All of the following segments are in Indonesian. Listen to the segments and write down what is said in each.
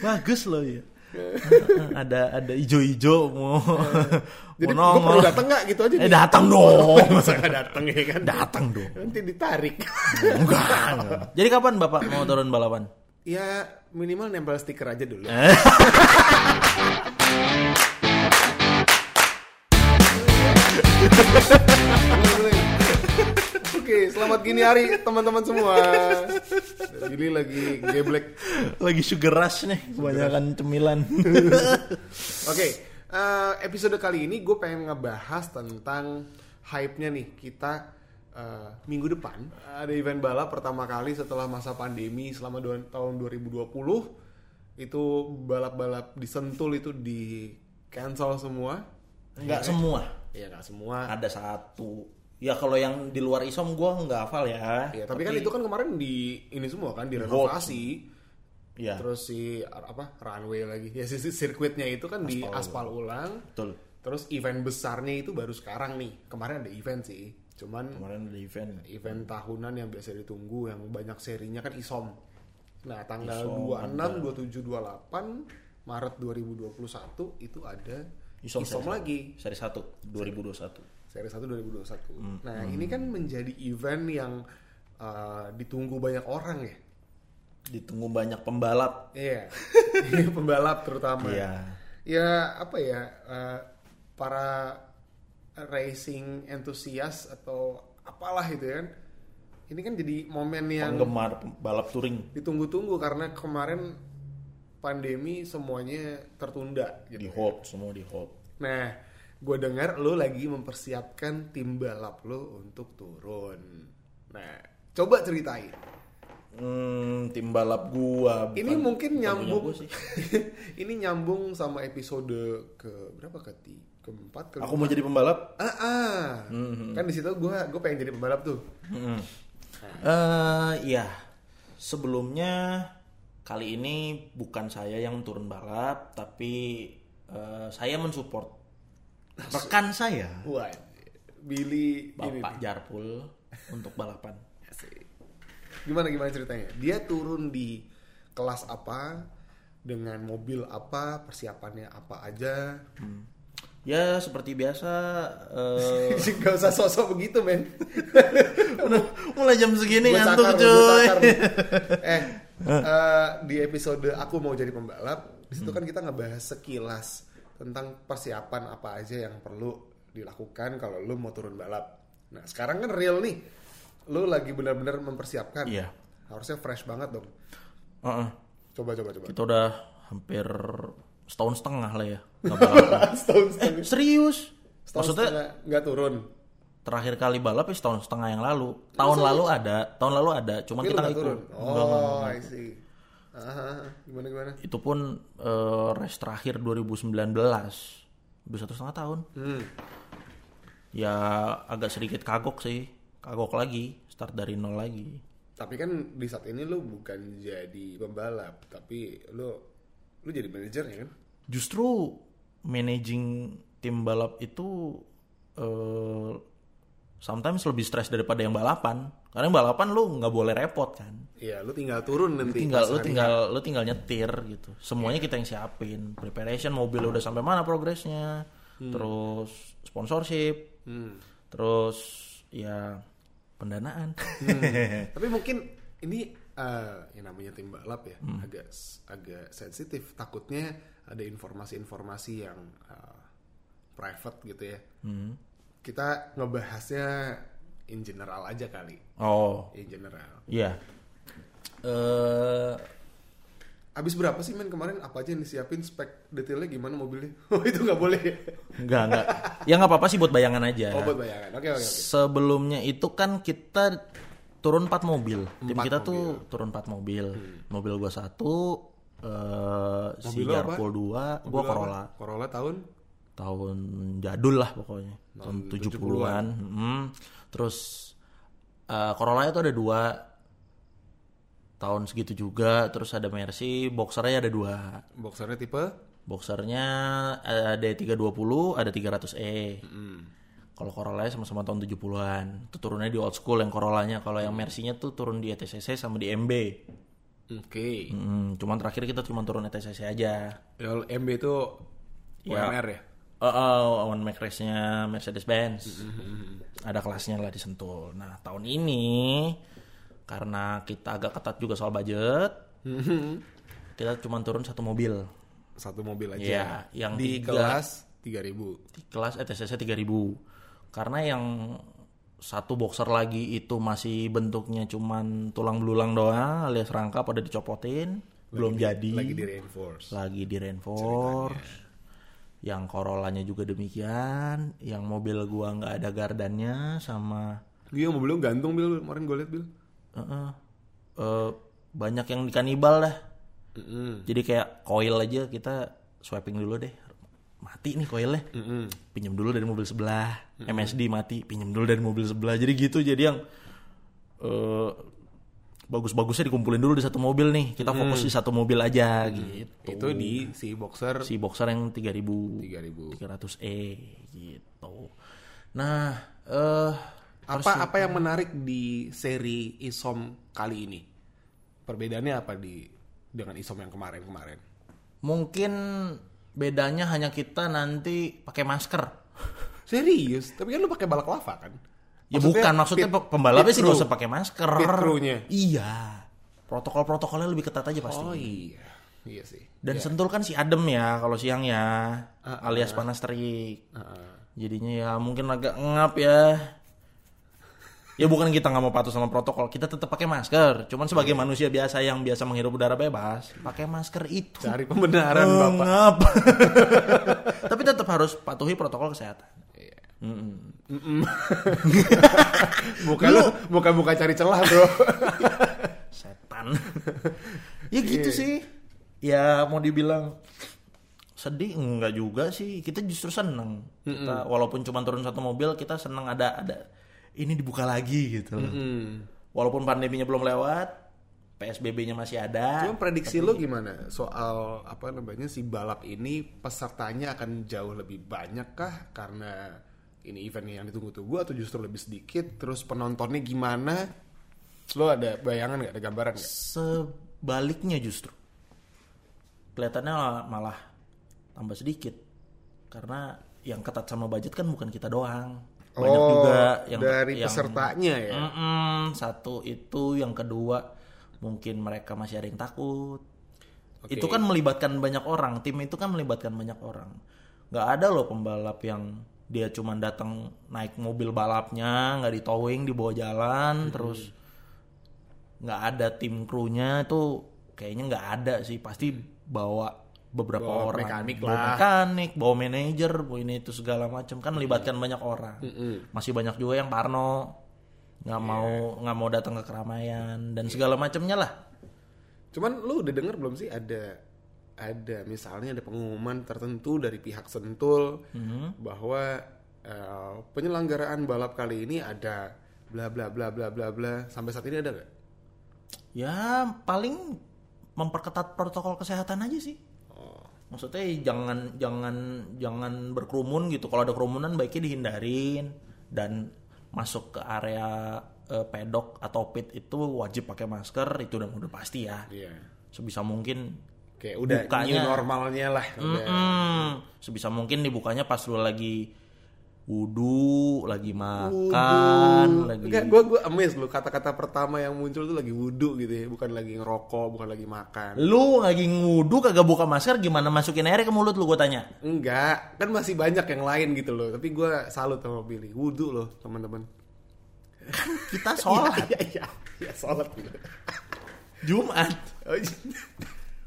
Bagus loh ya. ada ada ijo-ijo mau Jadi mau gue perlu nongol. dateng nggak gitu aja Eh datang dong. Masa nggak dateng ya kan? datang dong. Nanti ditarik. Enggak. enggak. Jadi kapan Bapak mau turun balapan? ya minimal nempel stiker aja dulu. Selamat gini hari teman-teman semua. Gili lagi geblek. Lagi sugar rush nih, kebanyakan cemilan. Oke, eh, episode kali ini gue pengen ngebahas tentang hype-nya nih kita eh, minggu depan ada event balap pertama kali setelah masa pandemi selama dua- tahun 2020 itu balap-balap di Sentul itu di cancel semua. Enggak semua. Iya nggak semua. Ada satu. Ya kalau yang di luar isom gua nggak hafal ya. Iya, tapi, kan itu kan kemarin di ini semua kan direnovasi. Iya. Terus si apa runway lagi. Ya si si sirkuitnya itu kan di aspal ulang. Betul. Terus event besarnya itu baru sekarang nih. Kemarin ada event sih. Cuman Kemarin ada event. event tahunan yang biasa ditunggu yang banyak serinya kan ISOM. Nah, tanggal ISOM 26, 27, 28 Maret 2021 itu ada Isom, ISOM, seri- lagi. Seri 1 2021. Seri 1 2021. Hmm, Nah, ini kan menjadi event yang uh, ditunggu banyak orang ya. Ditunggu banyak pembalap. Iya. Pembalap terutama. Iya. Ya, apa ya? uh, para racing entusias atau apalah itu ya kan. Ini kan jadi momen yang Penggemar balap touring ditunggu-tunggu karena kemarin pandemi semuanya tertunda di gitu. hold, semua di hold. Nah, gue dengar lo lagi mempersiapkan tim balap lo untuk turun. Nah, coba ceritain. Hmm, tim balap gua. bukan- ini mungkin nyambung. sih. ini nyambung sama episode ke berapa ke ti- keempat ke Aku mau jadi pembalap. ah, ah. Hmm. kan di situ gue gue pengen jadi pembalap tuh. Eh, iya. Sebelumnya kali ini bukan saya yang turun balap, tapi eh, saya mensupport rekan saya, Wah, Billy ini Bapak Jarpul untuk balapan. Gimana gimana ceritanya? Dia turun di kelas apa dengan mobil apa, persiapannya apa aja. Ya seperti biasa. eh, Gak usah sosok begitu, men. mulai jam segini Gua ngantuk cakar, cuy. eh, eh, di episode aku mau jadi pembalap, di situ kan kita ngebahas sekilas tentang persiapan apa aja yang perlu dilakukan kalau lu mau turun balap. Nah, sekarang kan real nih. Lu lagi benar-benar mempersiapkan. Iya. Harusnya fresh banget dong. Heeh. Coba coba coba. Kita udah hampir setahun setengah lah ya. Setahun setengah. eh, serius? Setahun Maksudnya nggak turun. terakhir kali balap ya setahun setengah yang lalu. Tahun lalu ada, tahun lalu ada, cuma Tapi kita nggak ikut. turun. Enggak, enggak, Oh, enggak. I see. Gimana gimana? Itu pun eh, race terakhir 2019. Udah satu setengah tahun. Hmm. Ya agak sedikit kagok sih. Kagok lagi, start dari nol lagi. Tapi kan di saat ini lu bukan jadi pembalap, tapi lu lu jadi manajer ya kan? Justru managing tim balap itu eh sometimes lebih stres daripada yang balapan. Karena balapan lu nggak boleh repot kan. Iya, lu tinggal turun nanti. tinggal pas lu tinggal lu tinggal nyetir gitu semuanya kita yang siapin preparation mobil udah sampai mana progresnya terus sponsorship Hmm. terus ya pendanaan Tapi mungkin ini eh, yang namanya tim balap ya, Hmm. agak agak sensitif. Takutnya ada informasi-informasi yang eh, private gitu ya. Hmm. Kita ngebahasnya in general aja kali. oh In general. iya eh Abis berapa sih men kemarin apa aja yang disiapin spek detailnya gimana mobilnya? Oh itu nggak boleh. enggak enggak ya nggak apa-apa sih buat bayangan aja Oh buat bayangan. Oke oke oke. sebelumnya itu kan kita turun 4 mobil tim Empat kita tuh turun 4 mobil mobil gua satu eh si Mobil lo apa? Jarpol dua gua Mobil apa? Corolla Corolla tahun tahun jadul lah pokoknya tahun Tahun 70-an Hmm. terus eh, Corolla itu ada dua tahun segitu juga terus ada Mercy boxernya ada dua boxernya tipe boxernya ada 320 ada 300e hmm. kalau Corolla sama-sama tahun 70-an itu turunnya di old school yang Corollanya kalau yang Mercy-nya tuh turun di ETCC sama di MB Oke. Hmm, cuman terakhir kita cuma turun ETCC aja. Ya, MB itu Ya. UMR ya. Oh, oh one race-nya Mercedes-Benz. Ada kelasnya lah di Sentul. Nah, tahun ini karena kita agak ketat juga soal budget, kita cuma turun satu mobil. Satu mobil aja. Iya, yang di tiga- kelas 3000. Di kelas ETCC 3000. Karena yang satu boxer lagi itu masih bentuknya cuman tulang belulang doang alias rangka pada dicopotin, belum jadi. Lagi di reinforce. lagi di reinforce yang Corollanya juga demikian yang mobil gua nggak ada gardannya sama Iya mobil lu gantung bil. Kemarin gue liat bil. eh, eh, eh, banyak yang dikanibal dah. Mm-mm. jadi kayak koil aja kita swiping dulu deh. Mati nih koilnya. Mm-mm. pinjam dulu dari mobil sebelah. MSD mati pinjam dulu dari mobil sebelah. Jadi gitu jadi yang eh, bagus-bagusnya dikumpulin dulu di satu mobil nih kita fokus di satu mobil aja gitu Itu di si boxer si boxer yang 3000 3000. 300E gitu. Nah, eh Apa apa yang menarik di seri Isom kali ini? Perbedaannya apa di dengan Isom yang kemarin-kemarin? mungkin bedanya hanya kita nanti pakai masker. Serius? Tapi kan lu pakai balak lava kan? Ya bukan maksudnya pit- pembalapnya pit sih gak crew. usah pakai masker. Pit crew-nya. Iya. Protokol-protokolnya lebih ketat aja pasti. Oh iya. Iya sih. Dan sentul kan si adem ya kalau siang ya, Ah, alias panas terik. Heeh. Jadinya ya mungkin agak ngap ya. Ya bukan kita nggak mau patuh sama protokol, kita tetap pakai masker. Cuman sebagai manusia biasa yang biasa menghirup udara bebas, pakai masker itu. Cari pembenaran Bapak. Tapi tetap harus patuhi protokol kesehatan. Bukan lu bukan buka cari celah, Bro. Setan. ya gitu sih. Ya mau dibilang sedih enggak juga sih. Kita justru seneng. Kita walaupun cuma turun satu mobil, kita seneng ada ada ini dibuka lagi gitu. loh. Hmm. Walaupun pandeminya belum lewat, PSBB-nya masih ada. Cuma prediksi lu gimana soal apa namanya si balap ini pesertanya akan jauh lebih banyak kah karena ini event yang ditunggu-tunggu atau justru lebih sedikit terus penontonnya gimana? Lo ada bayangan nggak ada gambaran nggak? Sebaliknya justru. Kelihatannya malah tambah sedikit. Karena yang ketat sama budget kan bukan kita doang. Banyak Oh, juga yang dari yang- pesertanya ya. Mm-mm, satu itu, yang kedua mungkin mereka masih ada yang takut. Oke. Itu kan melibatkan banyak orang, tim itu kan melibatkan banyak orang. Nggak ada loh pembalap yang dia cuma datang naik mobil balapnya, nggak di towing di bawah jalan, terus nggak ada tim krunya itu kayaknya nggak ada sih, pasti bawa beberapa Bawa orang, mekanik bawa lah. mekanik, bawa manajer, bawa ini itu segala macam kan melibatkan banyak orang. Mm-mm. masih banyak juga yang parno. Nggak mau nggak mau datang ke keramaian dan segala macamnya lah. Cuman lu udah denger belum sih ada ada. Misalnya ada pengumuman tertentu dari pihak Sentul bahwa eh, penyelenggaraan balap kali ini ada bla bla bla bla bla bla. Sampai saat ini ada nggak? ya paling memperketat protokol kesehatan aja sih. Oh, maksudnya jangan jangan jangan berkerumun gitu. Kalau ada kerumunan baiknya dihindarin dan masuk ke area eh, pedok atau pit itu wajib pakai masker itu udah udah pasti ya. Iya. sebisa mungkin Kayak udah Bukanya- new normalnya lah. Udah. Mm-mm. sebisa mungkin dibukanya pas lu lagi wudhu lagi makan lagi Enggak, gue gue amazed lu kata-kata pertama yang muncul tuh lagi wudhu gitu ya, bukan lagi ngerokok, bukan lagi makan. lu lagi wudhu kagak buka masker gimana masukin air ke mulut lu gue tanya Enggak, kan masih banyak yang lain gitu loh. Tapi gue salut sama Billy, wudhu loh teman-teman. kita sholat Iya iya, iya sholat gitu. Jumat Oh, iya.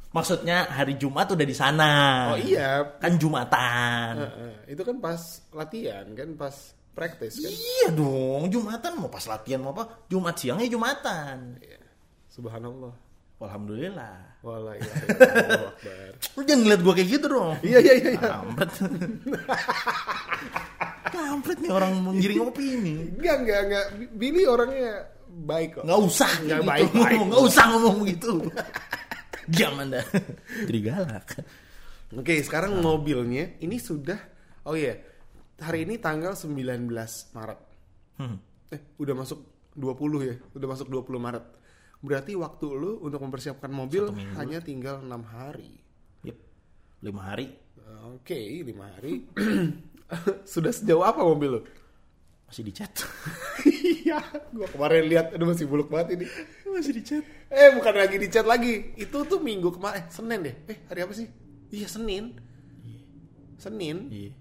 Maksudnya hari Jumat udah di sana Oh iya, kan Jumatan Heeh, itu kan pas latihan kan pas practice kan. iya dong Jumatan mau pas latihan mau apa Jumat siangnya Jumatan Iya. Subhanallah. Alhamdulillah Wala ilaha illallah akbar. lu jangan ngeliat gue kayak gitu dong Iya iya iya. iya. kampret kampret nih orang menggiring opini Enggak enggak enggak. Billy orangnya baik kok. nggak usah Nggak gitu. baik-baik. nggak usah ngomong gitu diam anda jadi galak Oke, sekarang mobilnya ini sudah oh iya. Hari ini tanggal 19 Maret. hmm. Eh, udah masuk 20 ya. Udah masuk 20 Maret. Berarti waktu lu untuk mempersiapkan mobil hanya tinggal enam hari. Yep. Lima hari Oke, lima hari. Sudah sejauh apa mobil lu? Masih dicat. Iya, gua kemarin lihat, aduh masih buluk banget ini. masih dicat. Eh, bukan lagi di chat lagi. Itu tuh minggu kemarin, eh, Senin deh. Eh, hari apa sih? Iya, Senin. Senin. Iya.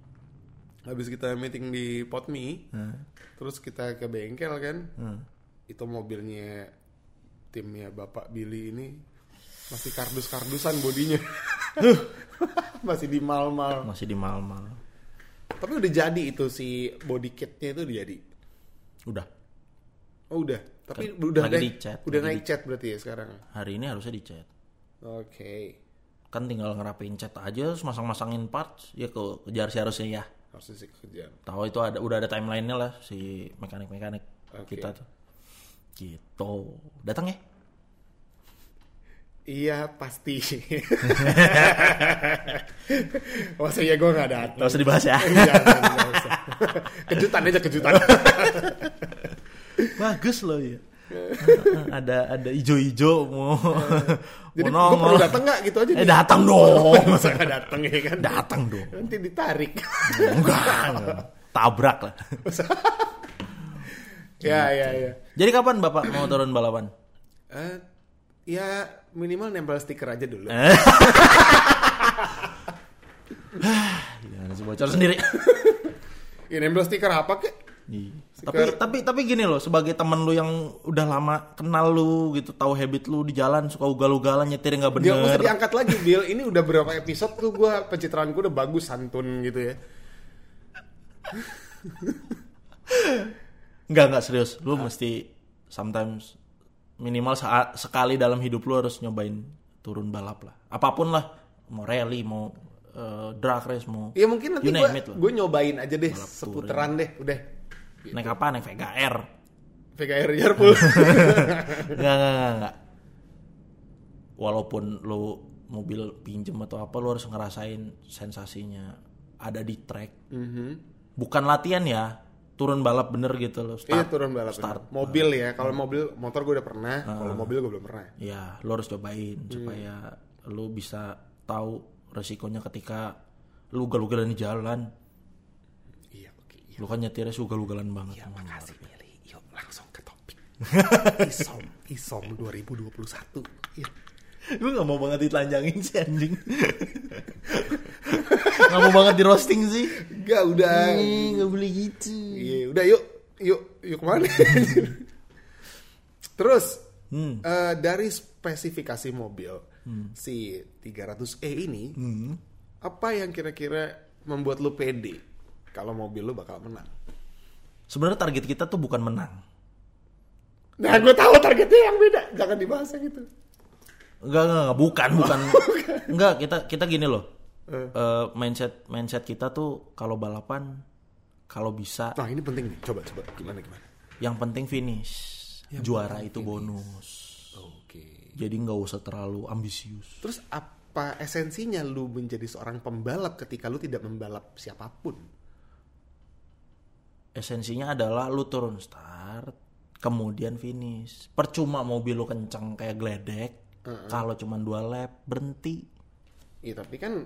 Habis kita meeting di Potmi, Nah. terus kita ke bengkel kan. Hmm. Itu mobilnya timnya Bapak Billy ini masih kardus-kardusan bodinya. masih di mal-mal. Masih di mal-mal. Tapi udah jadi itu si body kitnya itu udah jadi. Udah. Oh udah. Tapi Kan udah naik, dicat, udah lagi naik cat berarti ya sekarang. Hari ini harusnya dicat. Oke. Kan tinggal ngerapiin cat aja, terus masang-masangin parts, ya ke kejar sih harusnya ya. Harusnya sih kejar. Tahu itu ada udah ada timelinenya lah si mekanik-mekanik Oke. kita tuh. Gitu. Datang ya? Iya pasti. Masa ya gue gak datang. Gak usah dibahas ya. Jangan, nggak usah. kejutan aja kejutan. Bagus loh ya. ada ada ijo-ijo mau Jadi mau gue perlu nongol. datang nggak gitu aja? Eh datang dong. Masa gak datang ya kan? datang dong. Nanti ditarik. Enggak, enggak. Tabrak lah. ya ya ya. Jadi kapan Bapak mau turun balapan? Eh, ya minimal nempel stiker aja dulu. Eh. Gimana sih bocor sendiri. Ya nempel stiker apa kek? Iya. Stiker- Tapi tapi tapi gini loh, sebagai temen lu yang udah lama kenal lu gitu, tahu habit lu di jalan suka ugal-ugalan nyetir nggak Dia bener. mesti diangkat lagi, Bill. Ini udah berapa episode tuh gue pencitraan gue udah bagus santun gitu ya. Enggak enggak serius. Lu mesti sometimes minimal saat sekali dalam hidup lu harus nyobain turun balap lah. Apa pun lah, mau rally, mau eh, drag race, mau Ya mungkin nanti gue nyobain aja deh seputaran deh, udah. naik apa? Naik Vega R. VKR Liverpool. Enggak, enggak, enggak, enggak. Walaupun lu mobil pinjem atau apa, lu harus ngerasain sensasinya ada di track. Mhm. Bukan latihan ya, turun balap bener gitu loh. Iya Start. turun balap. Start. Mobil ya, kalau mobil motor gue udah pernah, kalau mobil gue belum pernah. Ya, lu harus cobain supaya lu bisa tahu resikonya ketika lu ugal-ugalan di jalan. Iya, oke. Iya. Lu kan nyetirnya sih ugal-ugalan banget. Hmm. Makasih Billy. Yuk langsung ke topik. Isom, Isom 2021. Iya. Gue gak mau banget ditelanjangin sih anjing. gak mau banget di roasting sih. Gak udah. Eh, gak boleh gitu. Iya, udah yuk, yuk, yuk ke mana? Terus Hmm. eh, dari spesifikasi mobil si 300e ini, Hmm. apa yang kira-kira membuat lu pede kalau mobil lu bakal menang? Sebenarnya target kita tuh bukan menang. Nah, gue tahu targetnya yang beda. Jangan dibahas yang itu. Enggak, enggak, enggak, bukan, bukan. enggak, kita kita gini loh. Eh, mindset mindset kita tuh kalau balapan kalau bisa Nah, ini penting nih. Coba, coba. Gimana, gimana? yang penting finish. Juara itu bonus. Oke. Jadi nggak usah terlalu ambisius. Terus apa esensinya lu menjadi seorang pembalap ketika lu tidak membalap siapa pun? Esensinya adalah lu turun start, kemudian finish. Percuma mobil lu kenceng kayak geledek, kalau cuma dua lap berhenti. Iya, tapi kan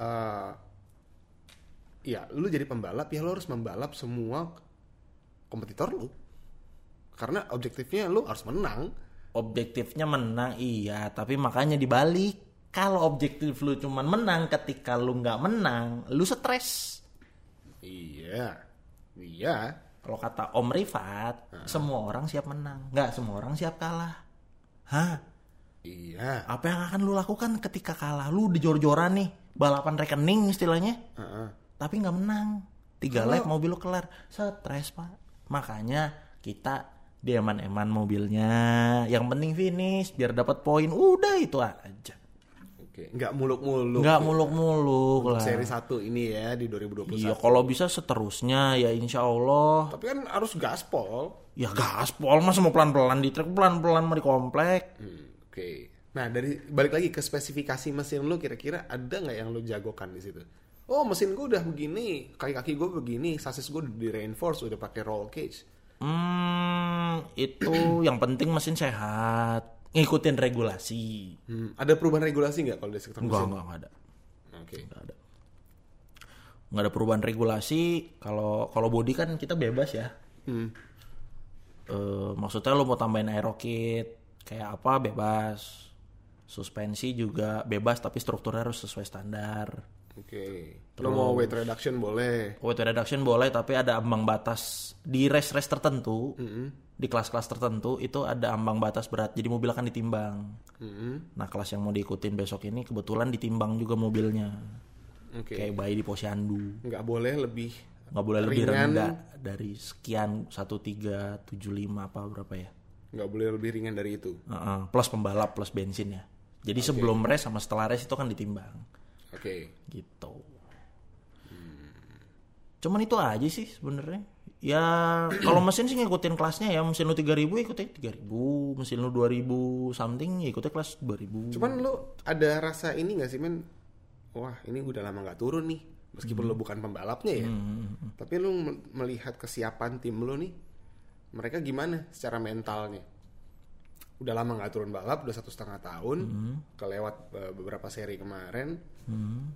eh ya lu jadi pembalap ya lu harus membalap semua kompetitor lu. Karena objektifnya lu harus menang. Objektifnya menang iya, tapi makanya dibalik. Kalau objektif lu cuman menang, ketika lu nggak menang, lu stres. Iya. Iya. Kalau kata Om Rifat, semua orang siap menang, nggak semua orang siap kalah. Hah? Iya. Apa yang akan lu lakukan ketika kalah? Lu di jor-joran nih, balapan rekening istilahnya, Heeh. tapi nggak menang. Tiga lap mobil lu kelar, stres pak. Makanya kita diaman-eman mobilnya. Yang penting finish, biar dapat poin. Udah itu aja. Oke, nggak muluk-muluk. Nggak muluk-muluk lah. Seri 1 ini ya di 2021. Iya, kalau bisa seterusnya ya insya Allah. Tapi kan harus gaspol. Ya gaspol masa mau pelan-pelan di trek pelan-pelan mau di komplek. Hmm, Oke. Nah, dari balik lagi ke spesifikasi mesin lu kira-kira ada nggak yang lu jagokan di situ? Oh, mesin gue udah begini, kaki-kaki gue begini, sasis gue udah di reinforce, udah pakai roll cage. Hmm, itu yang penting mesin sehat, ngikutin regulasi. Hmm, ada perubahan regulasi nggak kalau di sektor mesin? enggak, enggak ada. Oke. Enggak ada. Enggak ada perubahan regulasi. Kalau kalau body kan kita bebas ya. Hmm. Eh, maksudnya lo mau tambahin aerokit kayak apa bebas. Suspensi juga bebas tapi strukturnya harus sesuai standar. Oke. Lo mau weight reduction boleh. Weight reduction boleh tapi ada ambang batas di race-race tertentu. Di kelas-kelas tertentu itu ada ambang batas berat. Jadi mobil akan ditimbang. Mm-mm. Nah, kelas yang mau diikutin besok ini kebetulan ditimbang juga mobilnya. Oke. Kayak bayi di posyandu. Nggak boleh lebih. nggak boleh lebih Ringan. rendah dari sekian 1375 apa berapa ya Nggak boleh lebih ringan dari itu. Heeh, plus pembalap plus bensinnya jadi sebelum race sama setelah race itu kan ditimbang Oke. gitu cuman itu aja sih sebenarnya ya kalau mesin sih ngikutin kelasnya ya mesin lu 3000 ikutin 3000 mesin lu 2000 something ya ikutnya kelas 2000 Cuman lo ada rasa ini nggak sih men? Wah ini udah lama nggak turun nih. Meskipun lo bukan pembalapnya ya. Tapi lo me- melihat kesiapan tim lo nih. Mereka gimana secara mentalnya? Udah lama nggak turun balap, udah satu setengah tahun. Kelewat eh, beberapa seri kemarin.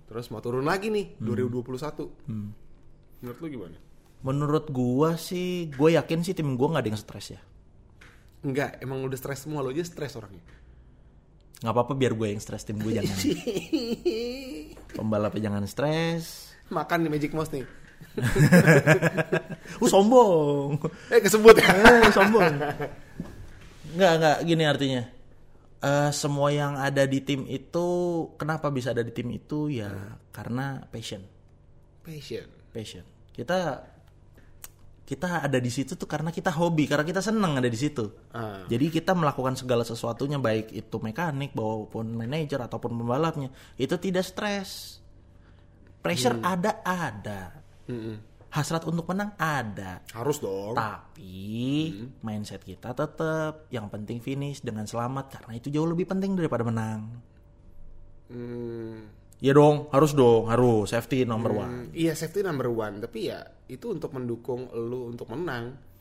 Terus mau turun lagi nih 2021. Menurut lo gimana? menurut gua sih gue yakin sih tim gua nggak ada yang stres ya Enggak, emang udah stres semua lo aja stres orangnya. nggak apa-apa biar gue yang stres tim gue jangan pembalapnya jangan stres Makan di Magic Mouse nih. uh sombong. Eh kesebut ya. eh, sombong. Nggak nggak gini artinya. Eh, semua yang ada di tim itu kenapa bisa ada di tim itu? Ya karena passion. Passion. passion. Kita kita ada di situ tuh karena kita hobi karena kita seneng ada di situ. Ah. jadi kita melakukan segala sesuatunya baik itu mekanik maupun manajer ataupun pembalapnya itu tidak stres. Pressure ada ada Mm-mm. hasrat untuk menang ada. Harus dong. tapi mindset kita tetap yang penting finish dengan selamat. Karena itu jauh lebih penting daripada menang. Hmm, ya dong harus dong harus. Safety number one. Iya safety number one, tapi ya itu untuk mendukung lu untuk menang.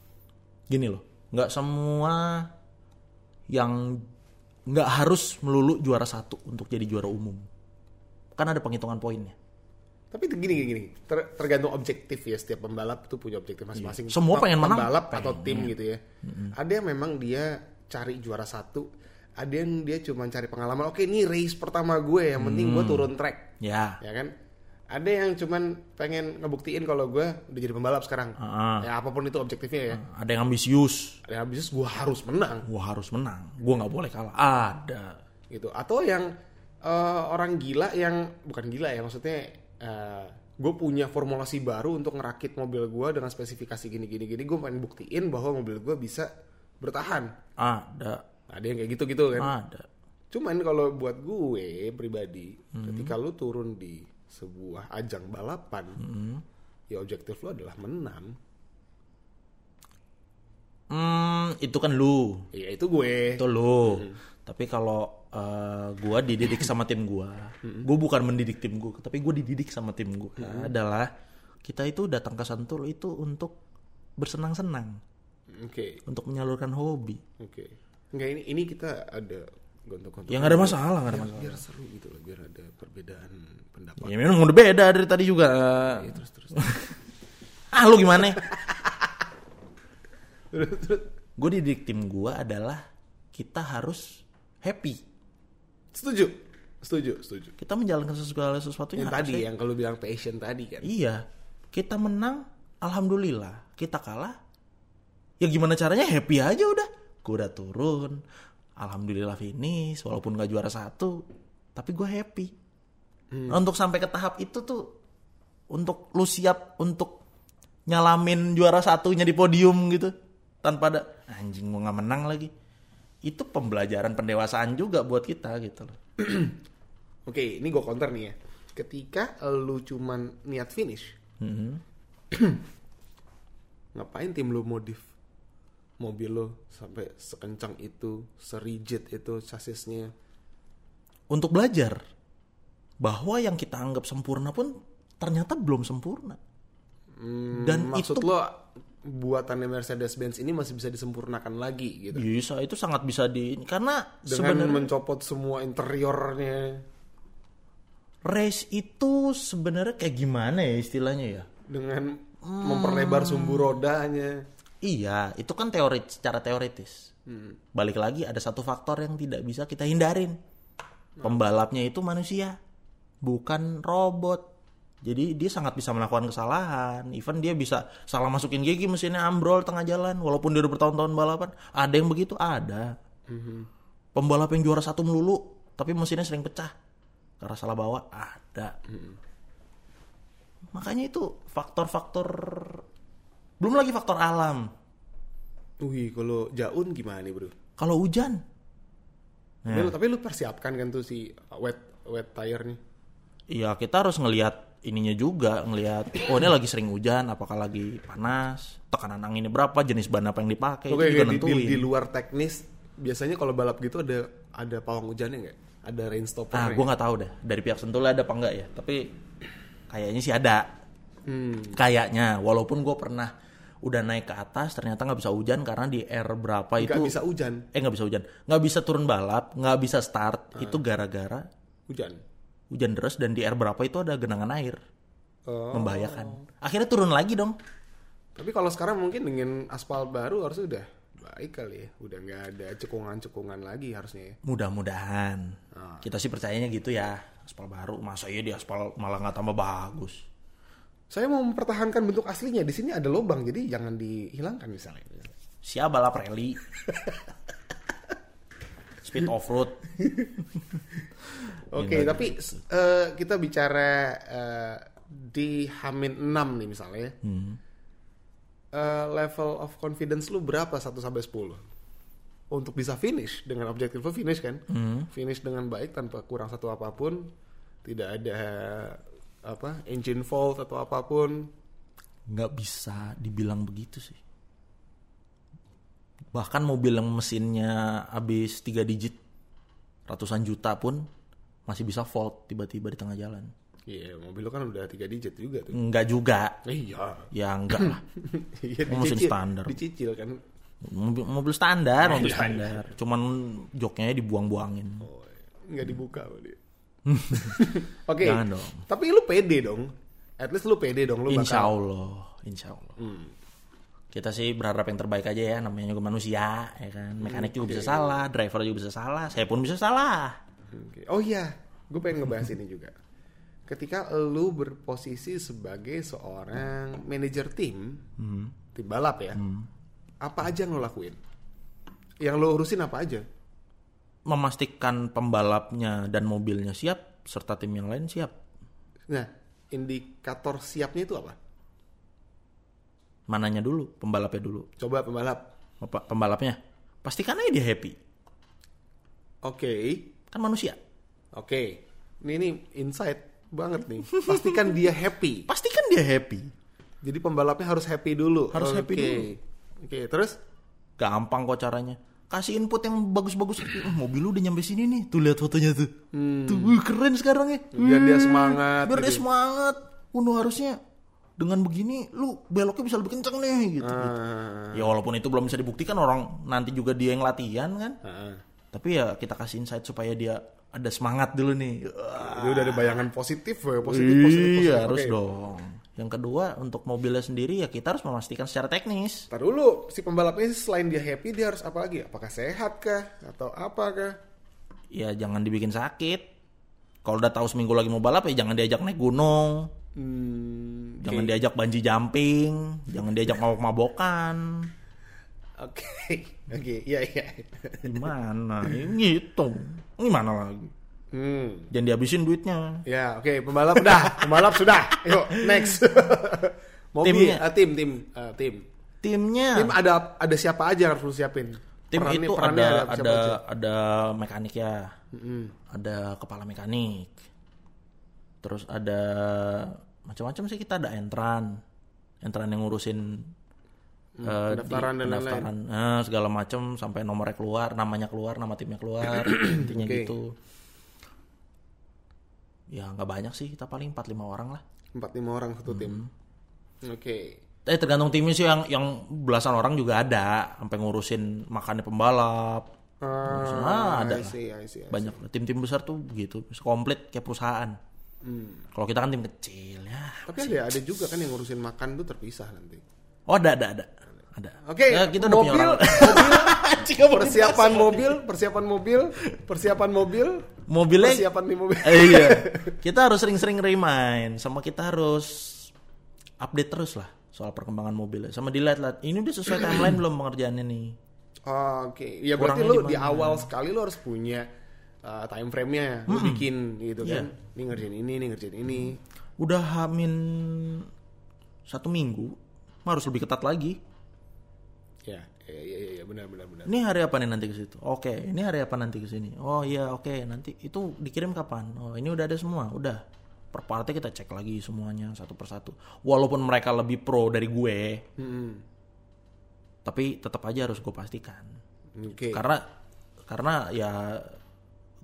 gini loh nggak semua yang nggak harus melulu juara satu untuk jadi juara umum. Kan ada penghitungan poinnya Tapi gini gini, gini. Ter- tergantung objektif ya setiap pembalap itu punya objektif masing-masing. Iya. Semua pengen menang. Pembalap atau tim gitu ya. Ada yang memang dia cari juara satu, ada yang dia cuma cari pengalaman. Oke, ini race pertama gue, yang penting Hmm. gue turun track, ya ya kan? Ada yang cuman pengen ngebuktiin kalau gue udah jadi pembalap sekarang. Ah. Ya apa pun itu objektifnya ya. ada yang ambisius Ada yang habis gue harus menang. gua harus menang gua nggak boleh kalah ada gitu atau yang eh, orang gila yang bukan gila ya maksudnya gue punya formulasi baru untuk ngerakit mobil gue dengan spesifikasi gini gini gini. Gue pengen buktiin bahwa mobil gue bisa bertahan. Ada. Ada yang kayak gitu gitu kan? Ada. Cuman kalau buat gue pribadi ketika lu turun di sebuah ajang balapan ya objektif lu adalah menang. Hmm itu kan lu. Ya itu gue. Itu lu tapi kalau eh, gua dididik sama tim gua gua bukan mendidik tim gua tapi gua dididik sama tim gua adalah kita itu datang ke Sentul itu untuk bersenang-senang. Oke. Untuk menyalurkan hobi. Oke. Enggak ini ini kita ada gontok-gontok ya nggak ada masalah nggak ada masalah. biar seru gitu loh biar ada perbedaan pendapat. Ya memang udah beda dari tadi juga. Ya, terus terus. Ah lu gimana? Gue dididik tim gue adalah kita harus happy. Setuju. Setuju setuju. Kita menjalankan segala sesuatu yang tadi yang kalau bilang passion tadi kan? Iya. Kita menang alhamdulillah. Kita kalah ya gimana caranya? Happy aja udah. Gue udah turun. Alhamdulillah finish walaupun gak juara satu tapi gue happy. Nah, untuk sampai ke tahap itu tuh untuk lu siap untuk nyalamin juara satunya di podium gitu tanpa ada anjing mau nggak menang lagi itu pembelajaran pendewasaan juga buat kita gitu loh. Oke ini gue counter nih ya. Ketika lu cuman niat finish Mhm. ngapain tim lu modif? Mobil lo sampai sekencang itu serigid itu chassisnya untuk belajar bahwa yang kita anggap sempurna pun ternyata belum sempurna. Hmm, Dan maksud itu- lo buatannya Mercedes-Benz ini masih bisa disempurnakan lagi gitu. Bisa, itu sangat bisa di karena Dengan sebenarnya mencopot semua interiornya race itu sebenarnya kayak gimana ya istilahnya ya? dengan Hmm. memperlebar sumbu rodanya. Iya, itu kan teori secara teoritis. Balik lagi ada satu faktor yang tidak bisa kita hindarin. Pembalapnya itu manusia, bukan robot. Jadi dia sangat bisa melakukan kesalahan. Even dia bisa salah masukin gigi mesinnya ambrol tengah jalan, walaupun dia udah bertahun-tahun balapan. Ada yang begitu, ada. Pembalap yang juara satu melulu, tapi mesinnya sering pecah karena salah bawa, ada. Makanya itu faktor-faktor belum lagi faktor alam. Wih, kalau Jaun gimana nih, Bro? Kalau hujan, Tapi lu- Tapi lu persiapkan kan tuh si wet wet tire nih. Iya kita harus ngelihat ininya juga ngelihat oh ini lagi sering hujan apakah lagi panas tekanan anginnya berapa jenis ban apa yang dipakai Oke, itu juga di, di, nentuin di luar teknis biasanya kalau balap gitu ada ada pawang hujannya nggak? Ada rain stopper ah gue nggak tahu deh dari pihak sentul ada apa enggak ya tapi kayaknya sih ada Hmm. kayaknya walaupun gue pernah udah naik ke atas ternyata nggak bisa hujan karena di R berapa itu Nggak bisa hujan, eh nggak bisa hujan nggak bisa turun balap nggak bisa start itu gara-gara hujan. Hujan deras dan di R berapa itu ada genangan air Oh. membahayakan akhirnya turun lagi dong Tapi kalau sekarang mungkin dengan aspal baru harusnya udah baik kali ya. Udah nggak ada cekungan-cekungan lagi harusnya ya. Mudah-mudahan. Ah. Kita sih percayanya gitu ya. Aspal baru, masa iya di aspal malah nggak tambah bagus. Saya mau mempertahankan bentuk aslinya. Di sini ada lubang, jadi jangan dihilangkan misalnya. Siapa balap rally? Speed off road. Oke, tapi eh, kita bicara eh, di Hamin 6 nih misalnya. ya. Eh, level of confidence lu berapa 1 sampai 10? Untuk bisa finish dengan objektif lu finish kan? Finish dengan baik tanpa kurang satu apa pun, tidak ada apa engine fault atau apa pun. Nggak bisa dibilang begitu sih. Bahkan mobil yang mesinnya habis 3 digit ratusan juta pun masih bisa fault tiba-tiba di tengah jalan. Iya, mobil lu kan udah tiga digit juga tuh. Enggak juga. Iya. Ya enggak lah. Iya, Mesin standar. Dicicil kan. Mobil, mobil standar, mobil iya, standar. Cuman joknya dibuang-buangin. Oh, nggak dibuka sama dia. Oke. Jangan dong. Tapi lu pede dong. At least lu pede dong lu Insya bakal. Allah, insya Allah. Kita sih berharap yang terbaik aja ya, namanya juga manusia, ya kan. Mekanik juga bisa salah, driver juga bisa salah, saya pun bisa salah. Oke. Oh iya, gue pengen ngebahas ini juga. Ketika lu berposisi sebagai seorang manajer tim, tim balap ya, apa aja yang lo lakuin? Yang lo urusin apa aja? Memastikan pembalapnya dan mobilnya siap, serta tim yang lain siap. Nah, indikator siapnya itu apa? Mananya dulu, pembalapnya dulu. Coba pembalap. Apa- Pembalapnya, pastikan aja dia happy. Oke, Kan manusia. oke. Ini ini insight banget nih. Pastikan dia happy. Pastikan dia happy. Jadi pembalapnya harus happy dulu. Harus happy Oke. dulu. Oke, terus? Gampang kok caranya. Kasih input yang bagus-bagus. "Eh, mobil lu udah nyampe sini nih. Tuh lihat fotonya tuh. Tuh wih, keren sekarang ya. Hmm. Biar dia semangat Biar dia gitu. semangat. Udah harusnya dengan begini lu beloknya bisa lebih kenceng nih gitu. gitu. Ah, Ya walaupun itu belum bisa dibuktikan orang nanti juga dia yang latihan kan. ah. Tapi ya kita kasih insight supaya dia ada semangat dulu nih. Wah, Dia udah ada bayangan positif, ya. positif, positif, positif. Iya harus Oke. dong. Yang kedua untuk mobilnya sendiri ya kita harus memastikan secara teknis. Ntar dulu, si pembalapnya selain dia happy, dia harus apa lagi? Apakah sehat kah? Atau apa kah? ya jangan dibikin sakit. Kalau udah tahu seminggu lagi mau balap ya jangan diajak naik gunung, Hmm, jangan diajak banji jumping, jangan diajak mabok-mabokan. Oke, oke, iya iya. Gimana? Gitu. Gimana lagi? Hmm, Jangan dihabisin duitnya. ya oke, pembalap udah, pembalap sudah. Yuk, next. Mobil, Timnya. ah, tim, tim, ah, tim. Timnya, Tim ada ada siapa aja yang harus lu siapin? tim Perannya- itu perannya ada ada aja? ada mekanik ya, Mm-mm. ada kepala mekanik, terus ada macam-macam sih kita ada entran, entran yang ngurusin eh, di Hmm, pendaftaran dan lain-lain. pendaftaran, eh, segala macam sampai nomornya keluar, namanya keluar, nama timnya keluar, intinya Oke. gitu. Ya nggak banyak sih, kita paling 4-5 orang lah. Empat lima orang satu tim. Hmm. Oke. Eh tergantung timnya sih yang yang belasan orang juga ada, sampai ngurusin makannya pembalap. Ah, ada I see, I see, I see. Banyak tim-tim besar tuh begitu, komplit kayak perusahaan. Kalau kita kan tim kecil ya. Tapi ada ada juga kan yang ngurusin makan tuh terpisah nanti. Oh ada ada ada. Ada. Oke, Ya, kita udah punya mobil, orang. mobil, persiapan mobil, persiapan mobil, persiapan mobil, Mobilnya persiapan di mobil. Eh, iya. Kita harus sering-sering remind sama kita harus update terus lah soal perkembangan mobil. Sama dilihat-lihat ini udah sesuai timeline belum pengerjaannya nih. Oh, Oke, ya berarti Kurangnya lu di awal sekali lu harus punya uh, time frame-nya, lu bikin gitu Iya. kan. Ini ngerjain ini, ini ngerjain ini. Udah hamin satu minggu, harus lebih ketat lagi. Ya, iya iya iya ya, benar benar benar. Ini hari apa nih nanti ke situ? Oke, ini hari apa nanti ke sini? Oh iya, oke, nanti itu dikirim kapan? Oh, ini udah ada semua, udah. Per partnya kita cek lagi semuanya satu persatu. Walaupun mereka lebih pro dari gue, Hmm, tapi tetap aja harus gue pastikan. Oke. Karena karena ya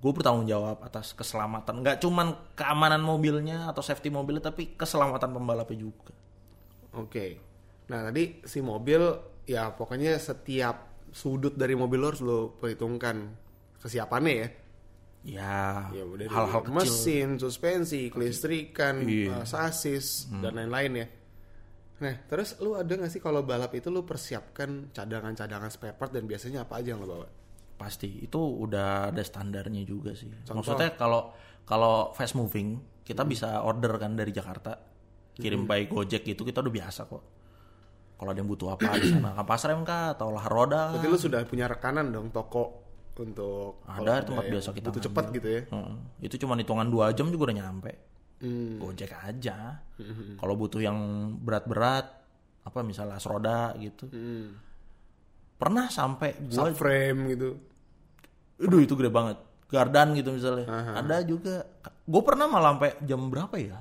gue bertanggung jawab atas keselamatan, nggak cuman keamanan mobilnya atau safety mobilnya, tapi keselamatan pembalapnya juga. Oke. Nah, tadi si mobil ya pokoknya setiap sudut dari mobil lo harus lo perhitungkan kesiapannya ya. Ya, Ya hal-hal kecil. mesin, suspensi, kelistrikan, Iya. uh, sasis dan lain-lain ya. Nah, terus lu ada gak sih kalau balap itu lu persiapkan cadangan-cadangan spare part dan biasanya apa aja yang lo bawa? Pasti itu udah ada standarnya juga sih. Maksudnya kalau kalau fast moving kita bisa order kan dari Jakarta, kirim by Gojek gitu kita udah biasa kok. Kalau ada yang butuh apa di sana, kapas rem kah atau lah roda. Berarti lu sudah punya rekanan dong toko untuk Ada tempat biasa kita butuh cepat gitu ya. Heeh. Itu cuma hitungan dua jam juga udah nyampe. Hmm. Gojek aja. Kalau butuh yang berat-berat, apa misalnya roda gitu. Hmm. Pernah sampai gua Subframe gitu. Aduh itu gede banget. Gardan gitu misalnya. Ada juga. Gue pernah malah sampai jam berapa ya?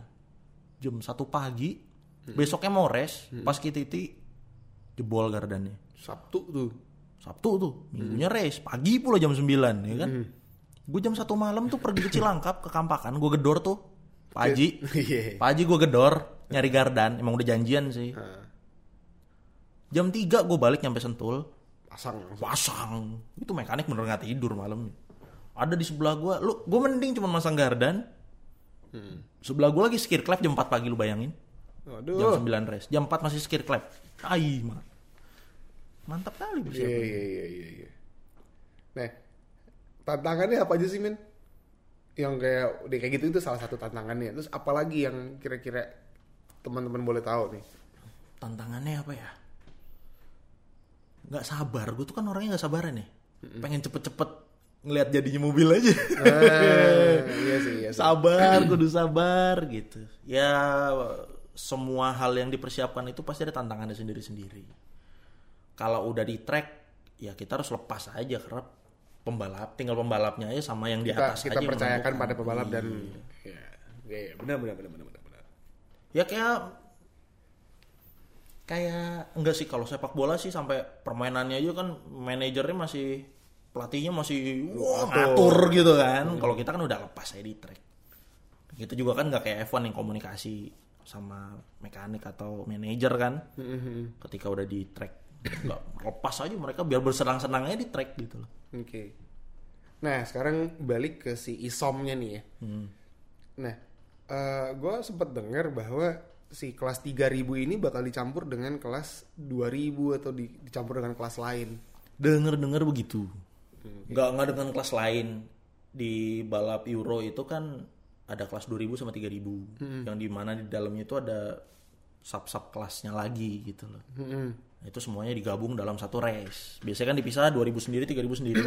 Jam satu pagi. Besoknya mau res. Pas kititi jebol gardannya. Sabtu tuh. Sabtu tuh. Minggunya res. Pagi pula jam 9 ya kan. Gue jam satu malam tuh pergi ke Cilangkap ke Kampakan. Gue gedor tuh. Pak Haji. Pak Haji gue gedor. Nyari gardan. Emang udah janjian sih. Jam 3 gue balik nyampe Sentul. Pasang pasang itu mekanik bener nggak tidur malam ada di sebelah gua lu gua mending cuma masang gardan sebelah gua lagi skir clap jam 4 pagi lu bayangin Waduh. jam 9 res jam 4 masih skir clap ai mah mantap kali Iya persiapan iya iya iya. iya. Nah, tantangannya apa aja sih, Min? Yang kayak kayak gitu itu salah satu tantangannya. Terus apalagi yang kira-kira teman-teman boleh tahu nih? tantangannya apa ya nggak sabar gue tuh kan orangnya nggak sabaran ya pengen cepet-cepet ngelihat jadinya mobil aja Ah, iya sih, iya sih. sabar kudu sabar gitu ya semua hal yang dipersiapkan itu pasti ada tantangannya sendiri-sendiri kalau udah di track ya kita harus lepas aja karena pembalap tinggal pembalapnya aja sama yang di Kita, atas kita aja yang percayakan pada pembalap dan Iya. ya, benar benar benar benar benar. benar. ya kayak kayak enggak sih kalau sepak bola sih sampai permainannya aja kan manajernya masih pelatihnya masih wah, ngatur. gitu kan. Kalau kita kan udah lepas aja di track. Gitu juga kan nggak kayak F1 yang komunikasi sama mekanik atau manajer kan. Ketika udah di track nggak lepas aja mereka biar bersenang-senangnya di track gitu loh. Oke. Nah, sekarang balik ke si isomnya nih ya. Hmm. Nah, gue sempat dengar bahwa si kelas 3000 ini bakal dicampur dengan kelas 2000 atau di- dicampur dengan kelas lain. denger-denger begitu. Nggak nggak dengan kelas lain. Di balap Euro itu kan ada kelas 2000 sama 3000 yang di mana di dalamnya itu ada sub sub kelasnya lagi gitu loh. Nah, itu semuanya digabung dalam satu race. Biasanya kan dipisah 2000 sendiri 3000 sendiri.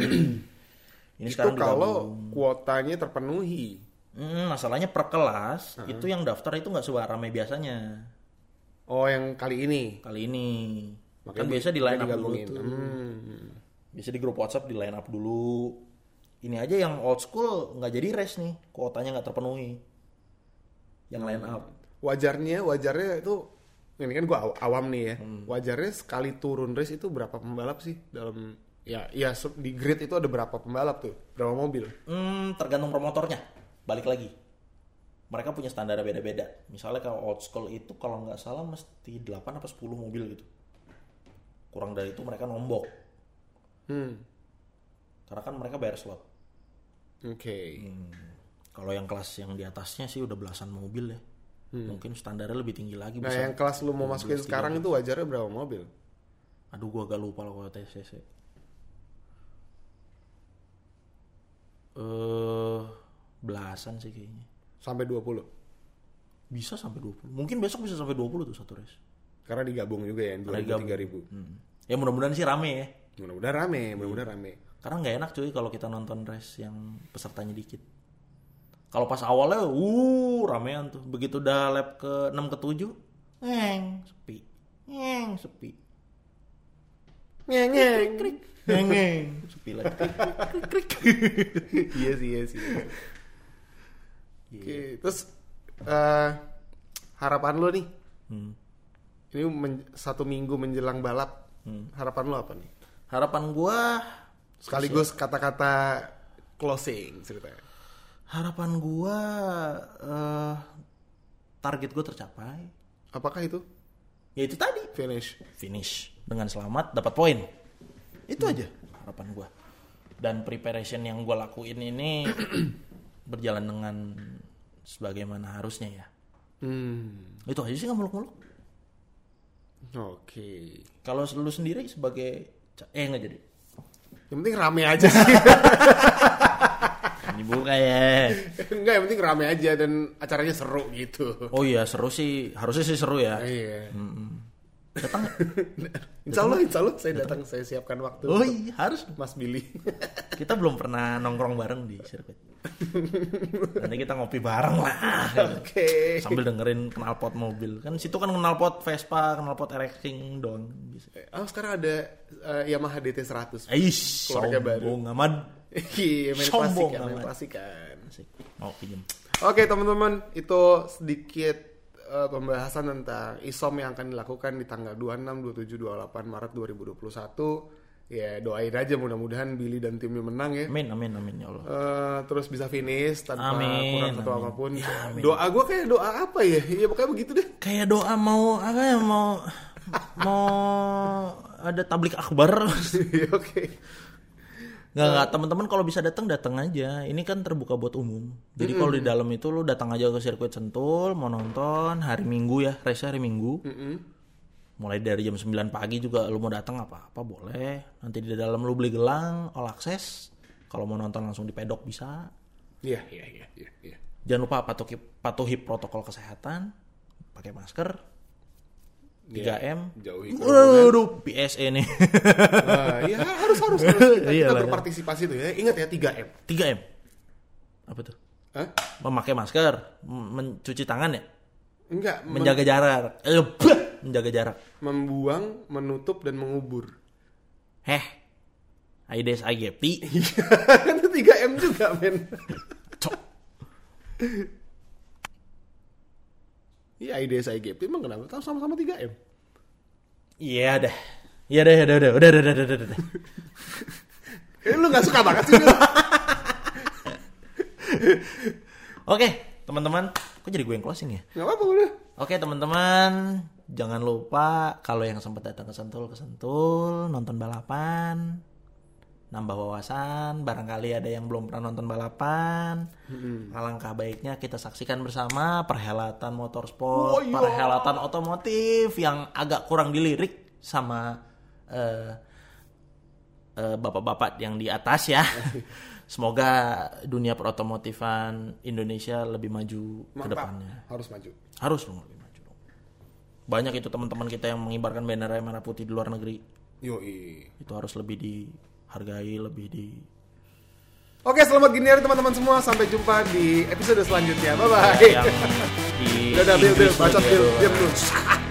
Ini Itu sekarang kalau kuotanya terpenuhi. Hmm, masalahnya per kelas itu yang daftar itu nggak seramai biasanya Oh, yang kali ini. kali ini kan Makanya biasa di line up dulu tuh Hmm. Bisa di grup WhatsApp di line up dulu. Ini aja yang old school nggak jadi race nih, kuotanya nggak terpenuhi. Yang line up. Wajarnya, wajarnya itu ini kan gua aw- awam nih ya. Hmm. Wajarnya sekali turun race itu berapa pembalap sih dalam ya ya di grid itu ada berapa pembalap tuh? Berapa mobil? Hmm, tergantung promotornya. Balik lagi. mereka punya standar beda-beda. Misalnya kalau old school itu kalau nggak salah mesti 8 apa 10 mobil gitu. Kurang dari itu mereka nombok. Hmm. Karena kan mereka bayar slot. Oke. Kalau yang kelas yang di atasnya sih udah belasan mobil ya. Mungkin standarnya lebih tinggi lagi Nah, bisa. yang kelas lu mau masukin sekarang itu wajarnya berapa mobil? Aduh gua agak lupa loh kalau TCC. Eh belasan sih kayaknya. Sampai 20. Bisa sampai 20. Mungkin besok bisa sampai 20 tuh satu race. Karena digabung juga ya, 2000 digabung. 3000. Hmm. Ya mudah-mudahan sih rame ya. Mudah-mudahan rame, mudah-mudahan rame. Karena nggak enak cuy kalau kita nonton race yang pesertanya dikit. Kalau pas awalnya, uh, ramean tuh. Begitu udah lap ke 6 ke 7, ngeng, sepi. Ngeng, sepi. Ngeng ngeng. Ngeng, ngeng, sepi lagi. Krik, krik, krik. iya sih, iya sih. Oke, terus eh, harapan lu nih, Hmm. ini men- satu minggu menjelang balap, Hmm. harapan lu apa nih? Harapan gua, Sekaligus kata-kata closing ceritanya. harapan gua eh, target gua tercapai. Apakah itu Ya itu tadi, finish? finish dengan selamat dapat poin itu aja harapan gue dan preparation yang gue lakuin ini berjalan dengan sebagaimana harusnya ya Hmm, itu aja sih nggak muluk-muluk oke. kalau lu sendiri sebagai eh nggak jadi Yang penting rame aja sih. ini buka ya Enggak, yang penting rame aja dan acaranya seru gitu. oh iya seru sih harusnya sih seru ya Iya. Datang Insya Allah, insya Allah saya datang, saya siapkan waktu. oh iya harus Mas Billy. kita belum pernah nongkrong bareng di sirkuit nanti kita ngopi bareng lah. Oke. sambil dengerin knalpot mobil kan situ kan knalpot Vespa knalpot racing doang bisa Oh sekarang ada eh, Yamaha DT 100. Aish, Keluarga baru. sombong amat Iya, main Sombong plastik kan, main plastik kan. Mau Oke teman-teman, itu sedikit eh, pembahasan tentang ISOM yang akan dilakukan di tanggal 26, 27, 28 Maret 2021. Ya doain aja mudah-mudahan Billy dan timnya menang ya. amin amin amin ya Allah Eh, terus bisa finish tanpa Amin, kurang satu amin. apa pun. Ya, amin. Doa gue kayak doa apa ya? Iya pokoknya begitu deh. kayak doa mau apa ya mau mau ada tablik akbar Iya, Oke. Nggak nggak. Teman-teman kalau bisa datang datang aja. Ini kan terbuka buat umum. Jadi kalau di dalam itu lu datang aja ke sirkuit sentul mau nonton hari minggu ya race hari minggu. Mm-mm. mulai dari jam 9 pagi juga lu mau datang apa apa boleh. Nanti di dalam lu beli gelang all access. Kalau mau nonton langsung di pedok bisa. Iya, iya, iya, iya, iya. jangan lupa patuhi patuhi protokol kesehatan. Pakai masker 3M Jauhi kerumunan. Waduh, PSE nih. Ah, iya harus harus harus kita, Iya kita lah. berpartisipasi tuh ya. Ingat ya 3M. 3M. Apa tuh? Hah? Memakai masker, m- mencuci tangan ya, Enggak, men- menjaga jarak. Eh, bah, menjaga jarak. membuang, menutup dan mengubur. Heh. Aides IGP. kan itu 3M juga, men. Cok. Iya, ide saya GP emang kenapa? Tahu sama-sama 3M. Iya dah. Iya dah, udah, udah, udah, udah, udah, udah. Eh, lu gak suka banget sih? Oke, teman-teman. Kok jadi gue yang closing ya? Gak apa-apa udah. Oke teman-teman, jangan lupa kalau yang sempat datang ke Sentul ke Sentul nonton balapan, nambah wawasan. Barangkali ada yang belum pernah nonton balapan, alangkah baiknya kita saksikan bersama perhelatan motorsport, Oh, iya. perhelatan otomotif yang agak kurang dilirik sama eh, eh, bapak-bapak yang di atas ya. Semoga dunia perotomotifan Indonesia lebih maju ke depannya. Harus maju. Harus dong lebih maju dong. Banyak itu teman-teman kita yang mengibarkan bendera merah putih di luar negeri. Yoi. Itu harus lebih dihargai, lebih di Oke, selamat gini hari teman-teman semua. Sampai jumpa di episode selanjutnya. Bye-bye. yang di Udah, udah, Bil, Bil. Lagi, Bil. Diam dulu.